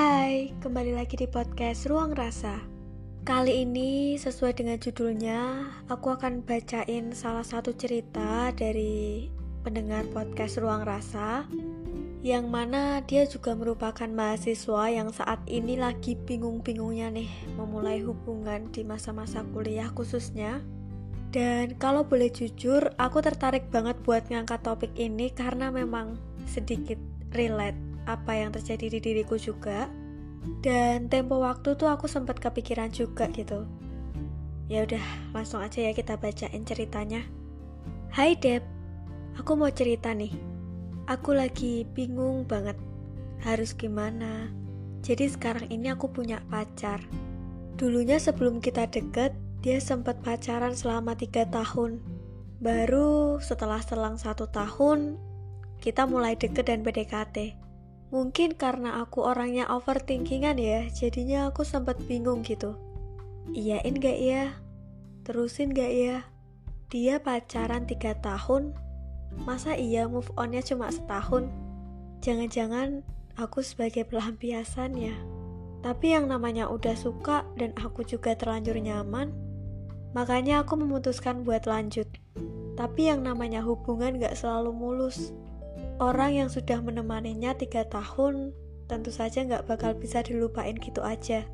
Hai, kembali lagi di podcast Ruang Rasa. Kali ini sesuai dengan judulnya, aku akan bacain salah satu cerita dari pendengar podcast Ruang Rasa yang mana dia juga merupakan mahasiswa yang saat ini lagi bingung-bingungnya nih memulai hubungan di masa-masa kuliah khususnya. Dan kalau boleh jujur, aku tertarik banget buat ngangkat topik ini karena memang sedikit relate apa yang terjadi di diriku juga. Dan tempo waktu tuh aku sempat kepikiran juga gitu. Ya udah langsung aja ya kita bacain ceritanya. Hai Deb. Aku mau cerita nih. Aku lagi bingung banget. Harus gimana? Jadi sekarang ini aku punya pacar. Dulunya sebelum kita deket dia sempat pacaran selama tiga tahun. Baru setelah selang satu tahun kita mulai deket dan PDKT Mungkin karena aku orangnya overthinkingan ya, jadinya aku sempat bingung gitu. Iyain gak ya? Terusin gak ya? Dia pacaran 3 tahun, masa iya move onnya cuma setahun? Jangan-jangan aku sebagai pelampiasan ya. Tapi yang namanya udah suka dan aku juga terlanjur nyaman, makanya aku memutuskan buat lanjut. Tapi yang namanya hubungan gak selalu mulus. Orang yang sudah menemaninya tiga tahun tentu saja nggak bakal bisa dilupain gitu aja.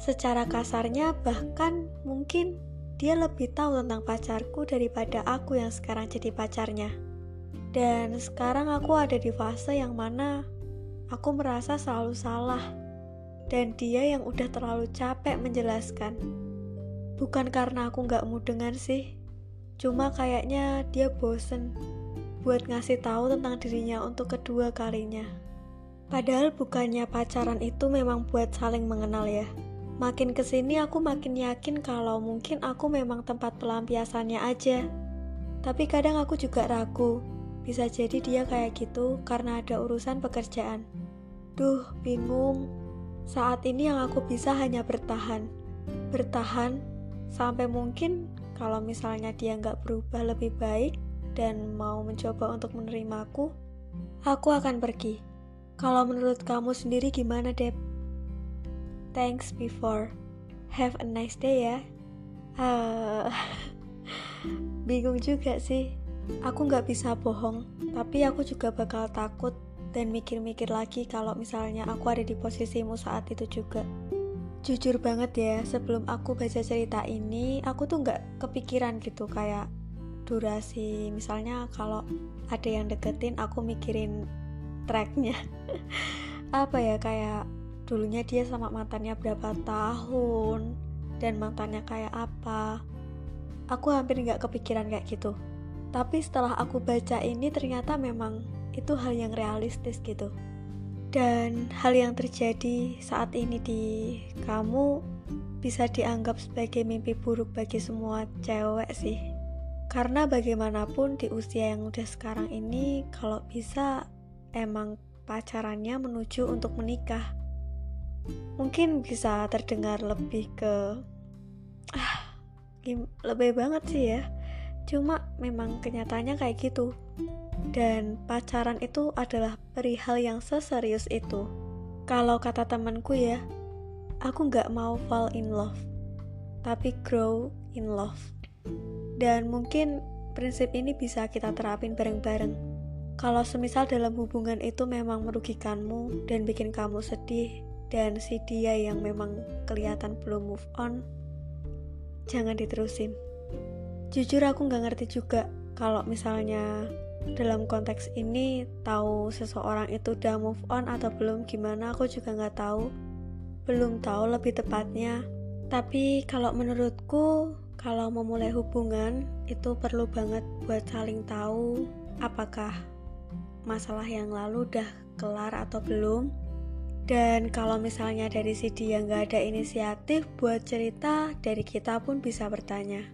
Secara kasarnya bahkan mungkin dia lebih tahu tentang pacarku daripada aku yang sekarang jadi pacarnya. Dan sekarang aku ada di fase yang mana aku merasa selalu salah. Dan dia yang udah terlalu capek menjelaskan. Bukan karena aku nggak mau dengar sih, cuma kayaknya dia bosen buat ngasih tahu tentang dirinya untuk kedua kalinya. Padahal bukannya pacaran itu memang buat saling mengenal ya. Makin ke sini aku makin yakin kalau mungkin aku memang tempat pelampiasannya aja. Tapi kadang aku juga ragu, bisa jadi dia kayak gitu karena ada urusan pekerjaan. Duh, bingung. Saat ini yang aku bisa hanya bertahan. Bertahan sampai mungkin kalau misalnya dia nggak berubah lebih baik, dan mau mencoba untuk menerimaku, aku akan pergi. Kalau menurut kamu sendiri gimana, Deb? Thanks before. Have a nice day ya. Uh, bingung juga sih. Aku nggak bisa bohong, tapi aku juga bakal takut dan mikir-mikir lagi kalau misalnya aku ada di posisimu saat itu juga. Jujur banget ya, sebelum aku baca cerita ini, aku tuh nggak kepikiran gitu kayak durasi. Misalnya kalau ada yang deketin aku mikirin tracknya. Apa ya kayak dulunya dia sama mantannya berapa tahun dan mantannya kayak apa. Aku hampir nggak kepikiran kayak gitu. Tapi setelah aku baca ini ternyata memang itu hal yang realistis gitu. Dan hal yang terjadi saat ini di kamu bisa dianggap sebagai mimpi buruk bagi semua cewek sih karena bagaimanapun di usia yang udah sekarang ini, kalau bisa emang pacarannya menuju untuk menikah. Mungkin bisa terdengar lebih ke ah, lebih banget sih ya. Cuma memang kenyataannya kayak gitu. Dan pacaran itu adalah perihal yang seserius itu. Kalau kata temanku ya, aku nggak mau fall in love, tapi grow in love. Dan mungkin prinsip ini bisa kita terapin bareng-bareng. Kalau semisal dalam hubungan itu memang merugikanmu dan bikin kamu sedih dan si dia yang memang kelihatan belum move on, jangan diterusin. Jujur aku nggak ngerti juga kalau misalnya dalam konteks ini tahu seseorang itu udah move on atau belum gimana aku juga nggak tahu belum tahu lebih tepatnya tapi kalau menurutku kalau memulai hubungan itu perlu banget buat saling tahu apakah masalah yang lalu udah kelar atau belum. Dan kalau misalnya dari si dia nggak ada inisiatif buat cerita dari kita pun bisa bertanya.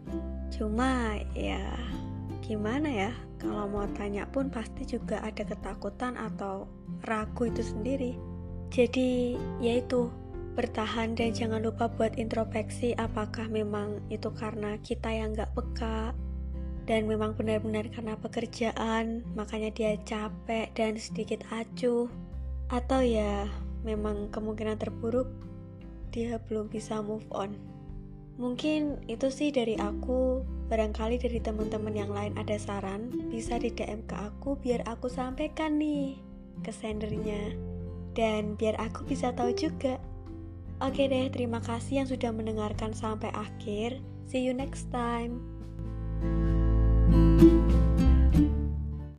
Cuma ya gimana ya? Kalau mau tanya pun pasti juga ada ketakutan atau ragu itu sendiri. Jadi yaitu bertahan dan jangan lupa buat introspeksi apakah memang itu karena kita yang gak peka dan memang benar-benar karena pekerjaan makanya dia capek dan sedikit acuh atau ya memang kemungkinan terburuk dia belum bisa move on. Mungkin itu sih dari aku. Barangkali dari teman-teman yang lain ada saran, bisa di DM ke aku biar aku sampaikan nih ke sendernya. Dan biar aku bisa tahu juga. Oke deh, terima kasih yang sudah mendengarkan sampai akhir. See you next time. thank you